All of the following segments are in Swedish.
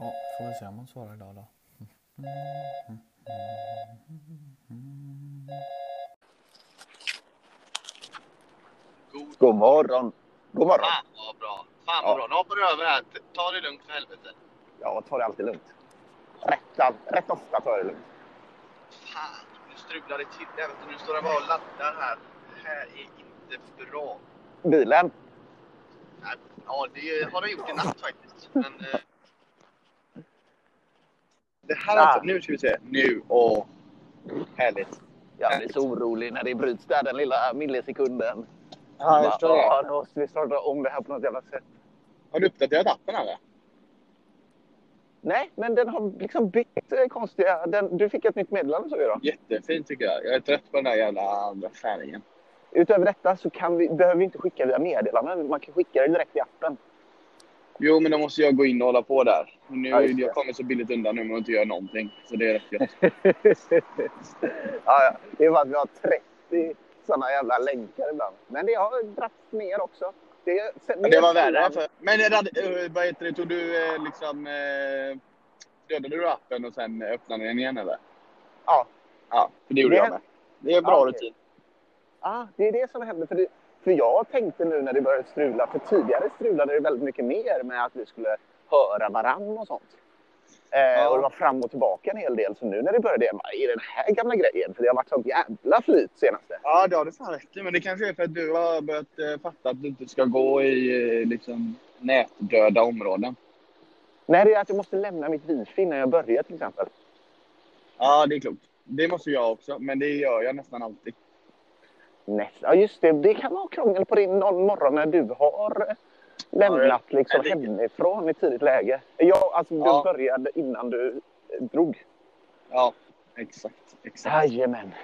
Ja, får vi se om hon svarar idag då. God God morgon. God morgon. Fan vad bra. Fan vad Ja. bra. Nu hoppar du över här. Ta det lugnt för helvete. Jag tar det alltid lugnt. Rätt, rätt ofta tar jag det lugnt. Fan, nu strular det till. Jag vet inte, nu står jag bara och laddar här. Det här är inte bra. Bilen. Ja, det har den gjort i natt faktiskt. Men... Det här är Ah. alltså, Nu ska vi se. Nu. Åh. Härligt. Jag blir så orolig när det bryts där den lilla millisekunden. Ja, jag förstår det. "Åh, Nu måste vi starta om det här på något jävla sätt. Har du uppdaterat appen eller? Nej, men den har liksom bytt eh, konstiga... Den, du fick ett nytt meddelande såg jag. Jättefint tycker jag. Jag är trött på den där jävla andra färgen. Utöver detta så vi, behöver vi inte skicka via meddelanden. Man kan skicka det direkt i appen. Jo, men då måste jag gå in och hålla på där. Nu, Ja, jag kommer så billigt undan nu med att inte göra någonting. Så det är rätt gött. ja. Det är bara att vi har 30 sådana jävla länkar ibland. Men det har dragits ner också. Det, Ja, det var värre. För, men eh, vad heter det, tog du eh, liksom... Eh, dödade du appen och sen öppnade den igen eller? Ja. Ja, för det gjorde Det- jag med. Det är bra Ja, rutin. Ja, det är det som händer. För, det, för jag tänkte nu när det började strula, för tidigare strulade det väldigt mycket mer med att vi skulle höra varann och sånt. Eh, Ja. Och det var fram och tillbaka en hel del. Så nu när det började, jag bara, är det den här gamla grejen? För det har varit sånt jävla flyt senaste. Ja, det har du fan rätt i. Men det kanske är för att du har börjat eh, fatta att du inte ska gå i eh, liksom, nätdöda områden. Nej, det är att jag måste lämna mitt wifi när jag börjar till exempel. Ja, det är klokt. Det måste jag också, men det gör jag nästan alltid. Nästa. Ja, just det. Det kan vara krångel på din någon morgon när du har lämnat liksom, jag ligger- hemifrån i tidigt läge. Ja, alltså du Ja. började innan du eh, drog. Ja, exakt. exakt. Jajamän.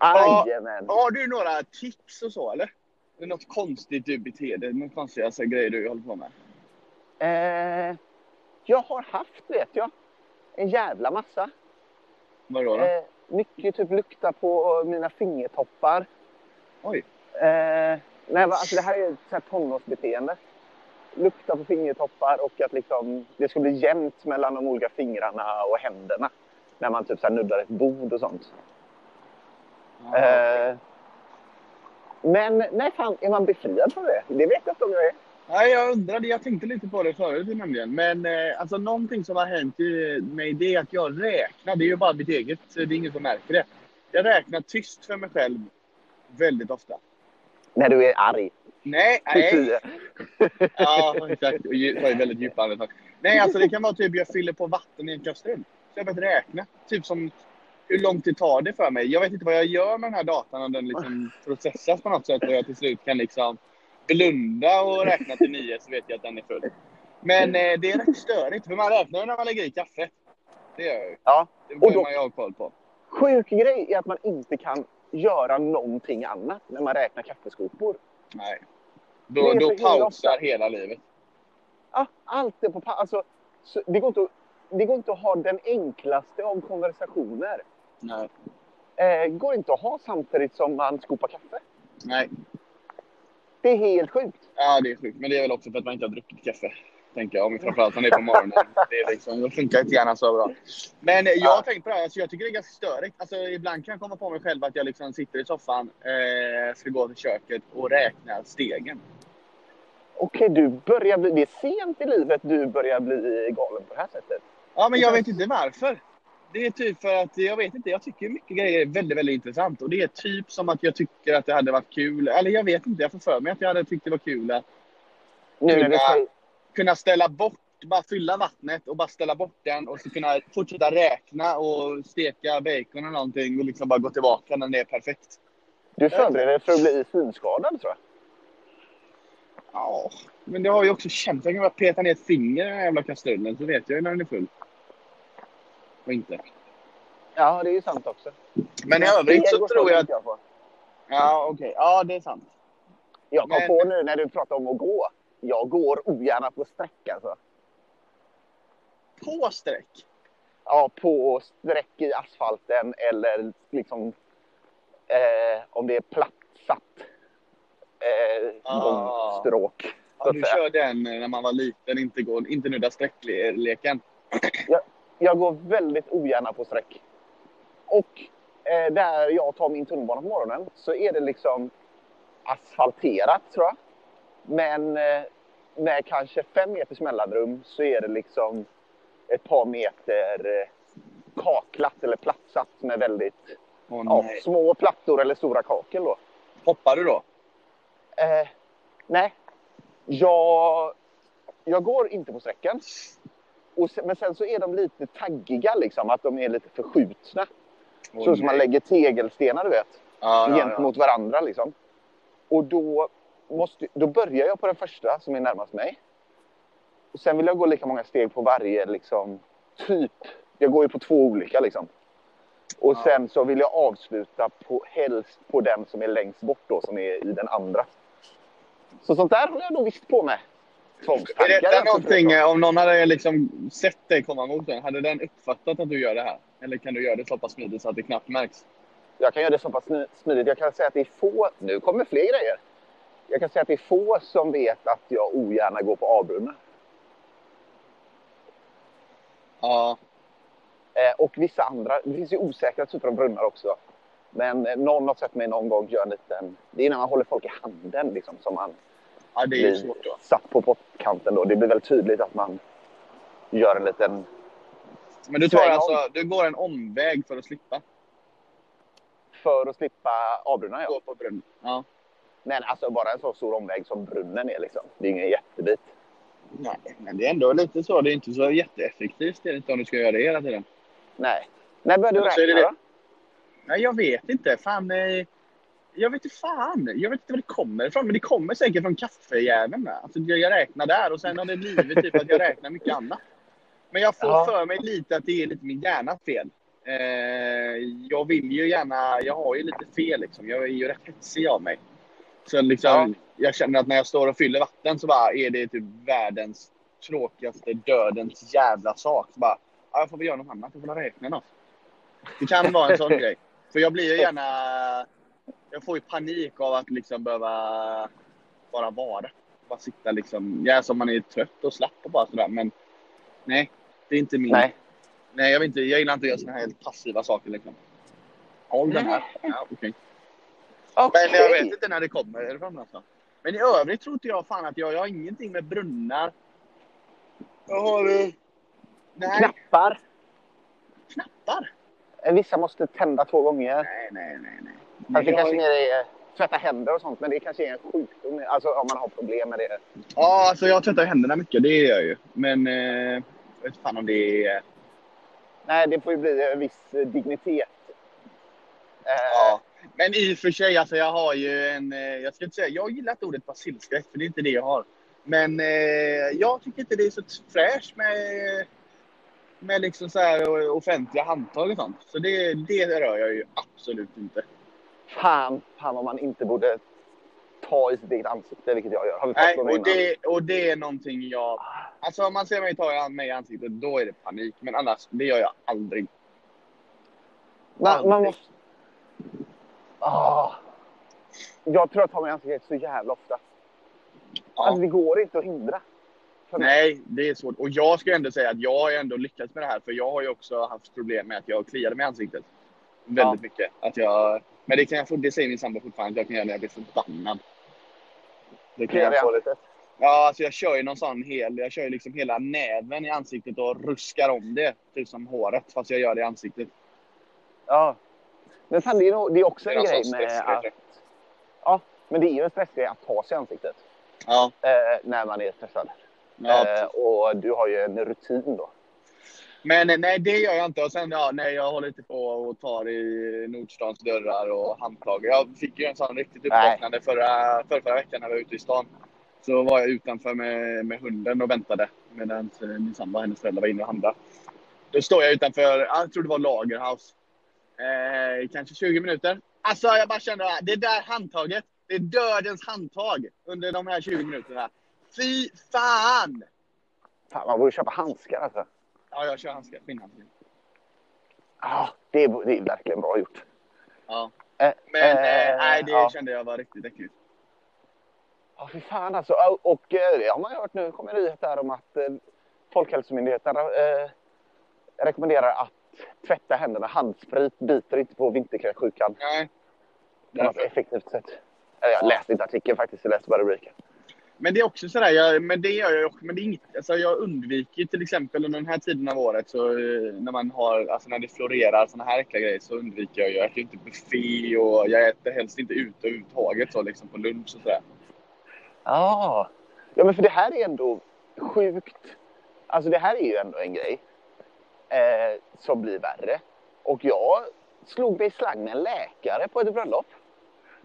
Ja. Jajamän. Har du några tips och så, eller? Är det något konstigt du beter dig Något konstiga alltså, grejer du håller på med? Eh, jag har haft, vet jag, en jävla massa. Vadå då? Eh, mycket typ lukta på mina fingertoppar. Oj. Eh, nej, alltså det här är ett så här tonårsbeteende. Lukta på fingertoppar och att liksom, det ska bli jämnt mellan de olika fingrarna och händerna. När man typ så nuddar ett bord och sånt. Ja. Eh, men nej fan, är man befriad från det? Det vet jag inte om jag är. Nej, jag undrade. Jag tänkte lite på det förut nämligen. Men eh, alltså någonting som har hänt mig det är att jag räknar. Det är ju bara mitt eget. Det är ingen som märker det. Jag räknar tyst för mig själv väldigt ofta. När du är arg. Nej, nej. Ja, exakt. Och tar väldigt djupa andetag. Nej, alltså det kan vara typ jag fyller på vatten i en kastrull. Så jag börjat räkna. Typ som hur lång tid tar det för mig? Jag vet inte vad jag gör med den här datan om den liksom processas på något sätt och jag till slut kan liksom blunda och räkna till nio så vet jag att den är full. Men eh, det är rätt störigt för man räknar ju när man lägger i kaffe. Det gör jag ju. Ja. Det då- man ju ha koll på. Sjuk grej är att man inte kan göra någonting annat när man räknar kaffeskopor. Nej. Då, då pausar ofta. hela livet. Ja, allt är på pa- alltså, så det, går inte att, det går inte att ha den enklaste av konversationer. Nej. Eh, går inte att ha samtidigt som man skopar kaffe. Nej. Det är helt sjukt. Ja, det är sjukt. Men det är väl också för att man inte har druckit kaffe. Tänker jag. Om framförallt om det är på morgonen. Det, är liksom, det funkar inte gärna så bra. Men jag har tänkt på det här. Alltså, jag tycker det är ganska störigt. Alltså, ibland kan jag komma på mig själv att jag liksom sitter i soffan, eh, ska gå till köket och räkna stegen. Okej, du börjar bli... Det är sent i livet du börjar bli galen på det här sättet. Ja, men jag vet inte varför. Det är typ för att, jag vet inte, jag tycker mycket grejer är väldigt, väldigt intressant. Och det är typ som att jag tycker att det hade varit kul. Eller jag vet inte, jag får för mig att jag hade tyckt det var kul att Nu när du säger... kunna ställa bort, bara fylla vattnet och bara ställa bort den och så kunna fortsätta räkna och steka bacon eller någonting och liksom bara gå tillbaka när det är perfekt. Du förbereder dig för att bli synskadad, tror jag. Ja, men det har ju också känt. Jag kan bara peta ner ett finger i den här jävla kastrullen så vet jag ju när den är full. Och inte. Ja, det är ju sant också. Men i övrigt så tror jag att... Ja, okej. Ja, det är sant. Jag kom Men- på nu när du pratar om att gå. Jag går ogärna på sträck alltså. På streck. Ja, på sträck i asfalten eller liksom eh, om det är plattsatt eh, Ah. så Ja, du kör den när man var liten, inte, gå, inte nudda sträckleken. Jag, jag går väldigt ogärna på sträck. Och eh, där jag tar min tunnelbana på morgonen så är det liksom asfalterat tror jag. Men eh, med kanske fem meters mellanrum så är det liksom ett par meter eh, kaklat eller platsat med väldigt Åh, ja, nej. små plattor eller stora kakel då. Hoppar du då? Eh, nej, jag, jag går inte på sträckan. Sen, men sen så är de lite taggiga liksom, att de är lite förskjutna. Åh, så som man nej. lägger tegelstenar, du vet, ja, ja, ja. gentemot varandra liksom. Och då, måste, då börjar jag på den första som är närmast mig. Och sen vill jag gå lika många steg på varje liksom, typ. Jag går ju på två olika liksom. Och Ja. sen så vill jag avsluta på, helst på den som är längst bort då, som är i den andra. Så sånt där har jag nog visst på. Tvångstankar. Är detta någonting, om någon hade liksom sett dig komma mot den, hade den uppfattat att du gör det här? Eller kan du göra det så pass smidigt så att det knappt märks? Jag kan göra det så pass smi- smidigt. Jag kan säga att det är få, nu kommer fler grejer. Jag kan säga att det är få som vet att jag ogärna går på avbrunnar. Ja. Eh, och vissa andra, det finns ju osäkra typer av brunnar också. Men eh, någon har sett mig någon gång göra en liten, det är när man håller folk i handen liksom som man ja, det är svårt då. satt på pottkanten då. Det blir väldigt tydligt att man gör en liten, Men du tar alltså, du går en omväg för att slippa för att slippa avbrunnar ja. gå på brunn? Ja. Men alltså bara en så stor omväg som brunnen är liksom. Det är ingen jättebit. Nej, men det är ändå lite så. Det är inte så jätteeffektivt det är inte om du ska göra det hela tiden. Nej. När började du räkna det. då? Nej, jag vet inte. Fan, eh, jag vet inte fan. Jag vet inte var det kommer ifrån. Men det kommer säkert från kaffejäveln. Alltså, jag, jag räknar där och sen har det blivit typ att jag räknar mycket annat. Men jag får Ja. för mig lite att det är lite min hjärna fel. Eh, jag vill ju gärna, jag har ju lite fel liksom. Jag är ju rätt hetsig av mig. Så liksom, Ja. jag känner att när jag står och fyller vatten så bara är det typ världens tråkigaste dödens jävla sak. Så bara, ja, jag får väl göra något annat. Jag får räkna något. Det kan vara en sån grej. För jag blir ju gärna... Jag får ju panik av att liksom behöva bara vara. Bara sitta liksom. Jag är som man är trött och slapp och bara sådär. Men nej, det är inte min... Nej. Nej, jag, vill inte, jag gillar inte att göra såna här helt passiva saker liksom. Håll den här. Ja, okej. Okej. Men jag vet inte när det kommer ifrån alltså. Men i övrigt tror inte jag fan att jag, jag har ingenting med brunnar. Jag har... eh, Nej, Knappar. knappar. Eh, Vissa måste tända två gånger. Nej, nej, nej. nej. Alltså, det kanske mer är tvätta händer och sånt, men det kanske är en sjukdom. Alltså om man har problem med det. Ja, alltså jag tvättar händerna mycket, det gör jag ju. Men eh, jag vet fan om det är... Nej, det får ju bli en viss eh, dignitet. Eh, Ja. Men i och för sig, alltså jag har ju en... eh, Jag ska inte säga, jag gillar inte ordet basilskräck, för det är inte det jag har. Men eh, jag tycker inte det är så fräscht med, med liksom så här offentliga handtag och sånt. Så det, det rör jag ju absolut inte. Fan, fan vad man inte borde ta i sitt eget ansikte, vilket jag gör. Har vi Nej, och innan? det, och det är någonting jag... Alltså om man ser mig ta mig i ansiktet, då är det panik. Men annars, det gör jag aldrig. Man, man måste... Ah. Jag tror jag tar mig i ansiktet så jävla ofta. Ja. Alltså det går inte att hindra. Nej, det är svårt. Och jag ska ändå säga att jag har ändå lyckats med det här. För jag har ju också haft problem med att jag kliade mig i ansiktet. Väldigt mycket. Att jag, men det kan jag få, det säger min sambo fortfarande att jag kan göra när jag blir förbannad. Det kan i jag få. ansiktet. Ja, alltså jag kör ju någon sån hel, jag kör ju liksom hela näven i ansiktet och ruskar om det. Typ som håret, fast jag gör det i ansiktet. Ja. Men fan, det är, nog, det är också Det är en någon grej sån med att... Ja, men det är ju en stressgrej att ta sig i ansiktet. Ja. Eh, när man är stressad. ja. Eh, och du har ju en rutin då. Men nej, det gör jag inte. Och sen, ja, nej, jag håller inte på och tar i Nordstans dörrar och handtag. Jag fick ju en sån riktigt uppvaknande förra, förra, förra veckan när jag var ute i stan. Så var jag utanför med, med hunden och väntade medan min sambo och hennes föräldrar var inne och handlade. Då står jag utanför, jag tror det var Lagerhaus. Eh, kanske 20 minuter. Alltså jag bara kände, ah, det där handtaget, det är dödens handtag under de här 20 minuterna. Fy fan! Fan, man borde köpa handskar alltså. Ja, jag kör handskar, skinnhandskar. Ah, det, är, det är verkligen bra gjort. Ja. Eh, Men eh, eh, nej, det ja. kände jag var riktigt äckligt. Ja, fy fan alltså. Och- Och eh, det har man hört nu, kommer nyhet där om att Folkhälsomyndigheten rekommenderar att tvätta händerna. Handsprit biter inte på vinterkräksjukan Nej. på något effektivt sätt. Eller Jag läste inte artikeln faktiskt, jag läste bara rubriken. Men det är också sådär, jag, men det gör jag också, men det är inget, alltså jag undviker till exempel under den här tiden av året så eh, när man har, alltså när det florerar såna här äckliga grejer så undviker jag ju, jag äter inte buffé och jag äter helst inte ute överhuvudtaget så liksom på lunch och sådär. Ja. ja, men för det här är ändå sjukt. Alltså det här är ju ändå en grej eh, som blir värre. Och jag slog mig i slang med en läkare på ett bröllop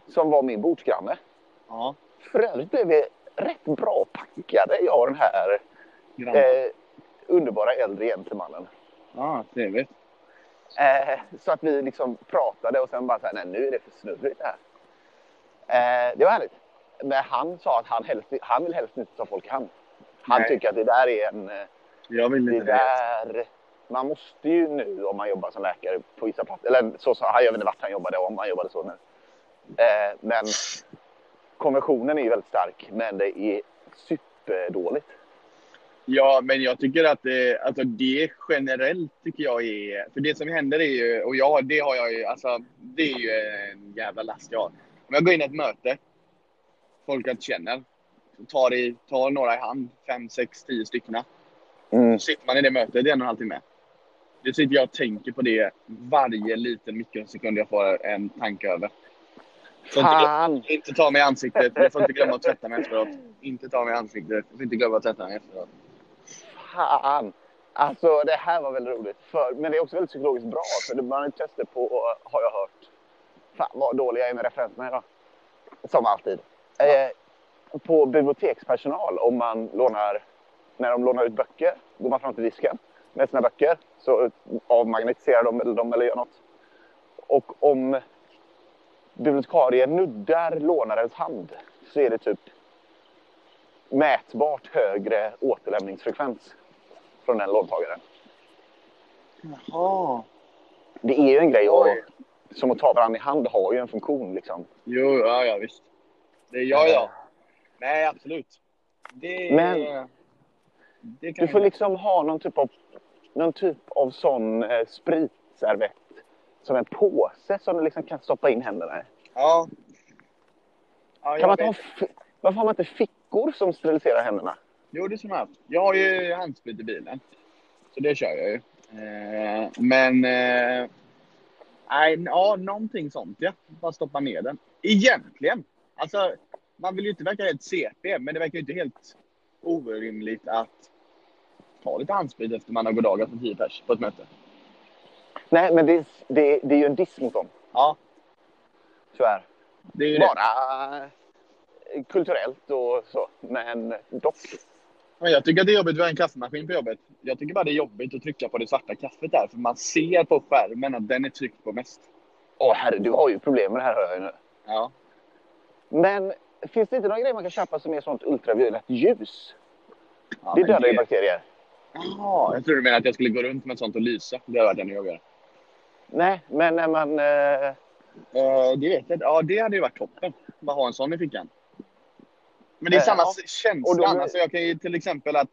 som var min bordsgranne. Ja. För övrigt blev vi rätt bra packade, jag och den här eh, underbara äldre gentlemannen. Ja, trevligt. Eh, så att vi liksom pratade och sen bara så här, nej nu är det för snurrigt det här. Eh, det var härligt. Men han sa att han, helst, han vill helst inte ta folk i hand. Han Nej. tycker att det där är en... eh, Jag vill Det inte det. där, man måste ju nu om man jobbar som läkare på vissa platser, eller så han, jag vet inte vart han jobbade om han jobbade så nu. Eh, men konventionen är ju väldigt stark, men det är superdåligt. Ja, men jag tycker att det, alltså det generellt tycker jag är... För det som händer är ju, och ja, det har jag ju, alltså det är ju en jävla last jag har. Om jag går in i ett möte, folk jag inte känner, tar, i, tar några i hand, fem, sex, tio stycken. Mm. Så sitter man i det mötet i en och en halv timme. Det sitter jag och tänker på det varje liten mikrosekund jag får en tanke över. Så inte, Fan! inte ta mig i ansiktet, jag får inte glömma att tvätta mig efteråt. Inte ta mig i ansiktet, jag får inte glömma att tvätta mig efteråt. Fan! Alltså det här var väldigt roligt. För, men det är också väldigt psykologiskt bra. För man har ju testat på, har jag hört. Fan vad dålig jag är med referenserna idag. Som alltid. Eh, på bibliotekspersonal, om man lånar, när de lånar ut böcker, går man fram till disken med sina böcker. Så avmagnetiserar de eller, dem eller gör något. Och om bibliotekarien nuddar lånarens hand så är det typ mätbart högre återlämningsfrekvens från den låntagaren. Jaha. Det är ju en grej att, som att ta varandra i hand har ju en funktion liksom. Jo, ja, ja visst. Det, ja, ja. Nej, absolut. Det, Men- Du får jag- liksom ha någon typ av, någon typ av sån eh, spritservett. Som en påse som du liksom kan stoppa in händerna i. Ja. ja Kan man fi- varför har man inte fickor som steriliserar händerna? Jo, det skulle man haft. Jag har ju handsprit i bilen. Så det kör jag ju. Eh, men... Eh, nej, ja, någonting sånt ja. Bara stoppa ner den. Egentligen. Alltså, man vill ju inte verka helt CP, men det verkar ju inte helt orimligt att ta lite handsprit efter man har goddagat med 10 pers på ett möte. Nej, men det, det, det är ju en diss mot dem. Ja, Tyvärr. det är ju det. Bara eh, kulturellt och så. Men dock. Men jag tycker att det är jobbigt att ha en kaffemaskin på jobbet. Jag tycker bara det är jobbigt att trycka på det svarta kaffet där, för man ser på skärmen att den är tryckt på mest. Åh herre, du har ju problem med det här hör jag ju nu. Ja. Men finns det inte några grejer man kan köpa som är sånt ultraviolett ljus? ja det dödar ju bakterier. Jaha, jag tror du menar att jag skulle gå runt med ett sånt och lysa. Det hade varit ännu jobbigare. Nej, men när man... Eh, Eh, det vet jag Ja, det hade ju varit toppen. Bara ha en sån i fickan. Men det är samma ja. känsla. Och då- Alltså jag kan ju till exempel att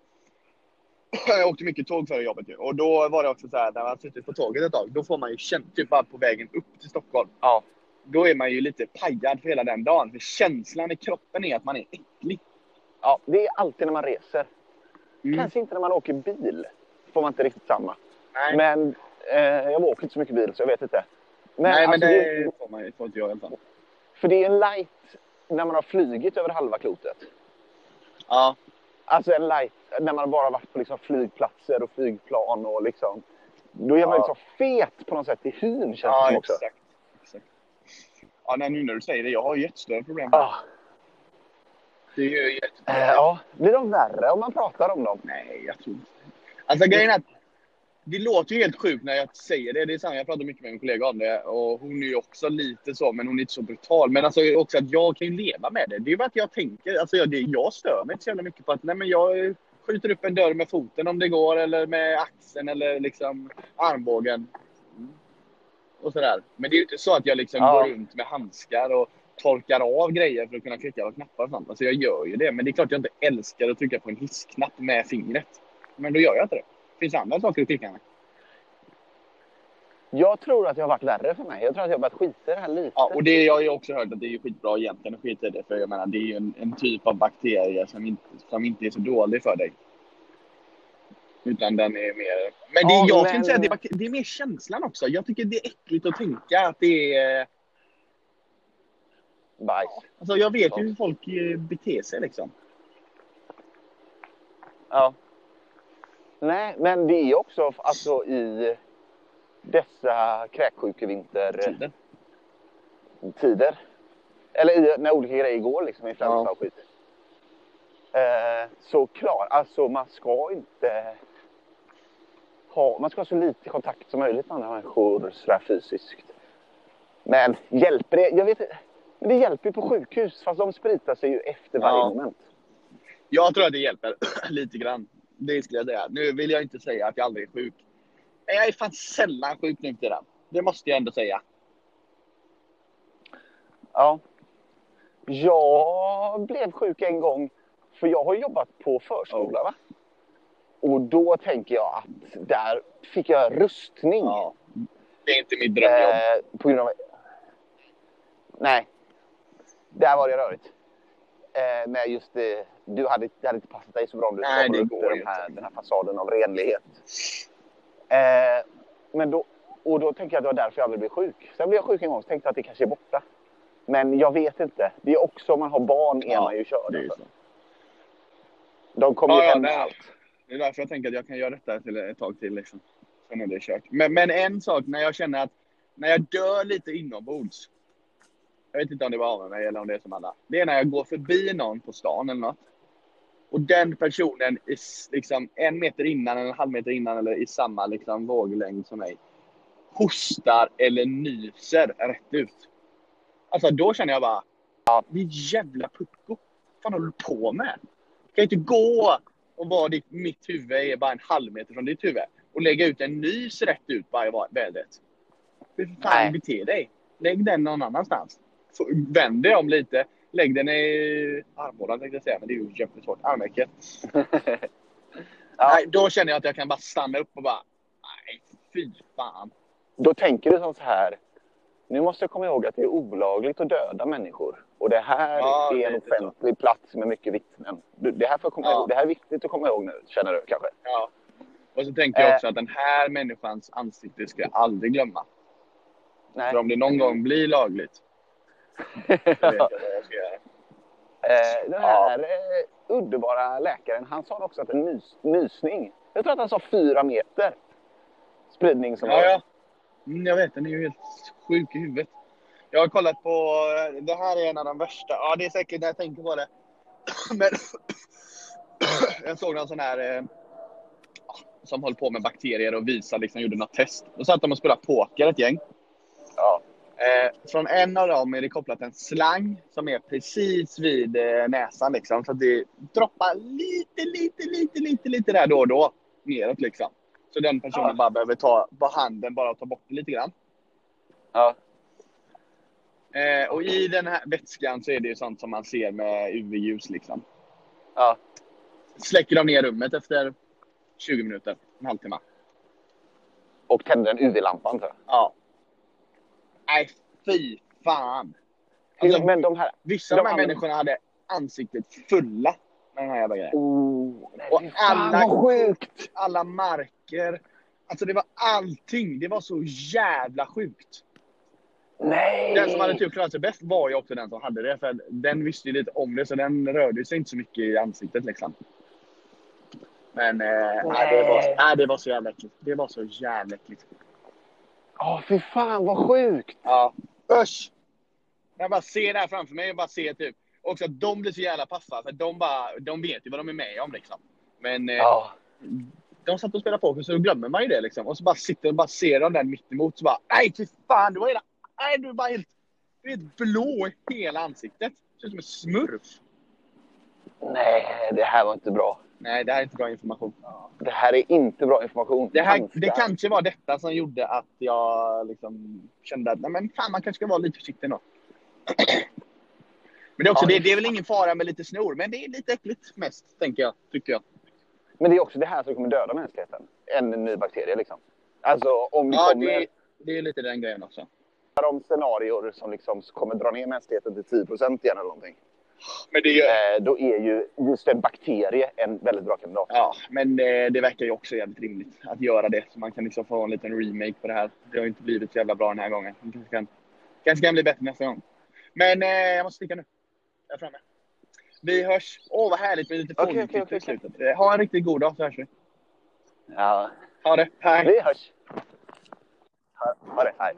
jag åkte mycket tåg före jobbet ju. Och då var det också så här, när man suttit på tåget ett tag, då får man ju känna, typ bara på vägen upp till Stockholm. ja. Då är man ju lite pajad för hela den dagen. För känslan i kroppen är att man är äcklig. ja, det är alltid när man reser. Mm. Kanske inte när man åker bil. Får man inte riktigt samma. Nej, Men eh, jag åker inte så mycket bil så jag vet inte. Men, Nej, men alltså, det det... får, man, får inte jag i alla fall. För det är en light när man har flygit över halva klotet. Ja, Alltså en light när man bara varit på liksom flygplatser och flygplan och liksom. Då är man Ja. liksom fet på något sätt i hyn känns det ja som också. exakt. exakt. Ja, nej, nu när du säger det, jag har jättestora problem. Ah, Det är ju jätte... eh, ja, blir de värre om man pratar om dem? Nej, jag tror inte Alltså grejen är att det låter ju helt sjukt när jag säger det. Det är sant, jag pratar mycket med min kollega om det och hon är ju också lite så, men hon är inte så brutal. Men alltså också att jag kan ju leva med det. Det är bara att jag tänker, alltså jag, det, jag stör mig inte så jävla mycket på att nej men jag skjuter upp en dörr med foten om det går eller med axeln eller liksom armbågen. Och sådär. Men det är ju inte så att jag liksom Ja. går runt med handskar och torkar av grejer för att kunna klicka på knappar och sånt. Alltså jag gör ju det, men det är klart jag inte älskar att trycka på en hissknapp med fingret. Men då gör jag inte det. Det finns andra saker att klicka med. Jag tror att det har varit värre för mig. Jag tror att jag har börjat skita i det här lite. Ja, och det jag har ju också hört att det är skitbra egentligen att skita i det. För jag menar, det är ju en, en typ av bakterie som inte, som inte är så dålig för dig. Utan den är mer... Men det, Ja, jag men- skulle säga att det, är det är mer känslan också. Jag tycker det är äckligt att tänka att det är... Bajs. Alltså jag vet ju hur folk eh, beter sig liksom. Ja. Nej, men det är också alltså i dessa kräksjukevintertider. Tiden. Eller i, när olika grejer går liksom, influensa Ja. och skit. Eh, så klart, alltså man ska inte ha, man ska ha så lite kontakt som möjligt med andra människor sådär fysiskt. Men hjälper det? Jag vet inte. Men det hjälper ju på sjukhus, fast de spritar sig ju efter varje Ja. moment. Jag tror att det hjälper lite grann. Det skulle jag säga. Nu vill jag inte säga att jag aldrig är sjuk. Men jag är fan sällan sjuk nu för tiden. Det måste jag ändå säga. Ja. Jag blev sjuk en gång, för jag har jobbat på förskola. Va? Och då tänker jag att där fick jag rustning. Ja. Det är inte mitt drömjobb. Eh, på grund av... Nej. Där var det rörigt. Eh, med just det, du hade, det hade inte passat dig så bra om du Nej, det går uppe ju de här, den här fasaden av renlighet. Eh, men då, och då tänker jag att det var därför jag aldrig blev sjuk. Sen blev jag sjuk en gång och tänkte att det kanske är borta. Men jag vet inte. Det är också om man har barn är Ja, man ju körd. alltså. så. De kommer Ja, ju hem med allt. Det är därför jag tänker att jag kan göra detta till ett tag till. Liksom. Sen är det kört. Men, men en sak, när jag känner att när jag dör lite inombords. Jag vet inte om det var med mig eller om det är som alla. Det är när jag går förbi någon på stan eller något. Och den personen är liksom en meter innan, eller en halv meter innan eller i samma liksom, våglängd som mig. Hostar eller nyser rätt ut. Alltså då känner jag bara, din jävla pucko. Vad fan håller du på med? kan inte gå och vara ditt, mitt huvud är bara en halv meter från ditt huvud och lägga ut en nys rätt ut bara i vädret. Hur fan bete dig? Lägg den någon annanstans. Så, vänd dig om lite. Lägg den i armhålan tänkte jag säga, men det är ju jävligt svårt. Armvecket. Ja. Nej, då känner jag att jag kan bara stanna upp och bara, nej, fy fan. Då tänker du som så här. Nu måste jag komma ihåg att det är olagligt att döda människor. Och det här Ja, är en lite så. offentlig plats med mycket vittnen. Det här, får jag komma Ja. ihåg. det här är viktigt att komma ihåg nu, känner du kanske? Ja. Och så tänker jag Eh. också att den här människans ansikte ska jag aldrig glömma. Nej. För om det någon gång blir lagligt, Eh, den här eh, underbara läkaren, han sa också att en nys, nysning, jag tror att han sa fyra meter spridning som Ja, ja. Mm, jag vet, den är ju helt sjuk i huvudet. Jag har kollat på, det här är en av de värsta, ja det är säkert när jag tänker på det. Men jag såg någon sån här eh, som höll på med bakterier och visade, liksom gjorde något test. Då satt de och spelade poker ett gäng. Eh, från en av dem är det kopplat en slang som är precis vid eh, näsan liksom. Så att det droppar lite, lite, lite, lite, lite där då och då. Neråt liksom. Så den personen Ja. bara behöver ta på handen, bara ta bort det lite grann. Ja. Eh, och i den här vätskan så är det ju sånt som man ser med UV-ljus liksom. Ja. Släcker de ner rummet efter 20 minuter, en halvtimme. Och tände en UV-lampan tror jag. Ja. Nej, fy fan. Alltså, Men de här... vissa de av de här människorna hade ansiktet fulla med den här jävla grejen. Oh, nej, Och alla- sjukt! Alla marker. Alltså det var allting. Det var så jävla sjukt. Nej! Den som hade typ klarat sig bäst var ju också den som hade det. För den visste ju lite om det så den rörde sig inte så mycket i ansiktet liksom. Men eh, nej, det, var, nej, det var så jävla äckligt. Det var så jävla äckligt. Åh, fy fan vad sjukt! Ja. Usch! Jag bara ser det här framför mig och bara ser typ. Också att de blir så jävla paffa för de, bara, de vet ju vad de är med om liksom. Men eh, Ja. de satt och spelade poker så glömmer man ju det liksom. Och så bara sitter och bara ser de där mitt emot så bara nej fy fan du var hela, nej du är bara helt, du är helt blå i hela ansiktet. Ser ut som en smurf. Nej, det här var inte bra. Nej det här är inte bra information. Det här är inte bra information. Det, här, det kanske var detta som gjorde att jag liksom kände att nej men fan man kanske ska vara lite försiktig ändå. Men det är också, Ja, det, det- är väl ingen fara med lite snor, men det är lite äckligt mest, tänker jag. Tycker jag. Men det är också det här som kommer döda mänskligheten. En ny bakterie liksom. Alltså om det Ja, kommer... det, det är lite den grejen också. om scenarier som liksom kommer dra ner mänskligheten till 10 procent igen eller någonting. Men det gör... Eh, då är ju just en bakterie en väldigt bra kandidat. Ja, men det, det verkar ju också jävligt rimligt att göra det. Så man kan liksom få en liten remake på det här. Det har inte blivit så jävla bra den här gången. Det kanske kan, kanske kan bli bättre nästa gång. Men eh, jag måste sticka nu. Jag är framme. Vi hörs. Åh, vad härligt med lite Okej, fågelkvitter okej, i okej. slutet. Eh, Ha en riktigt god dag så hörs vi. Ja, Ha det. Hej. vi hörs. Ha, ha det. Hej.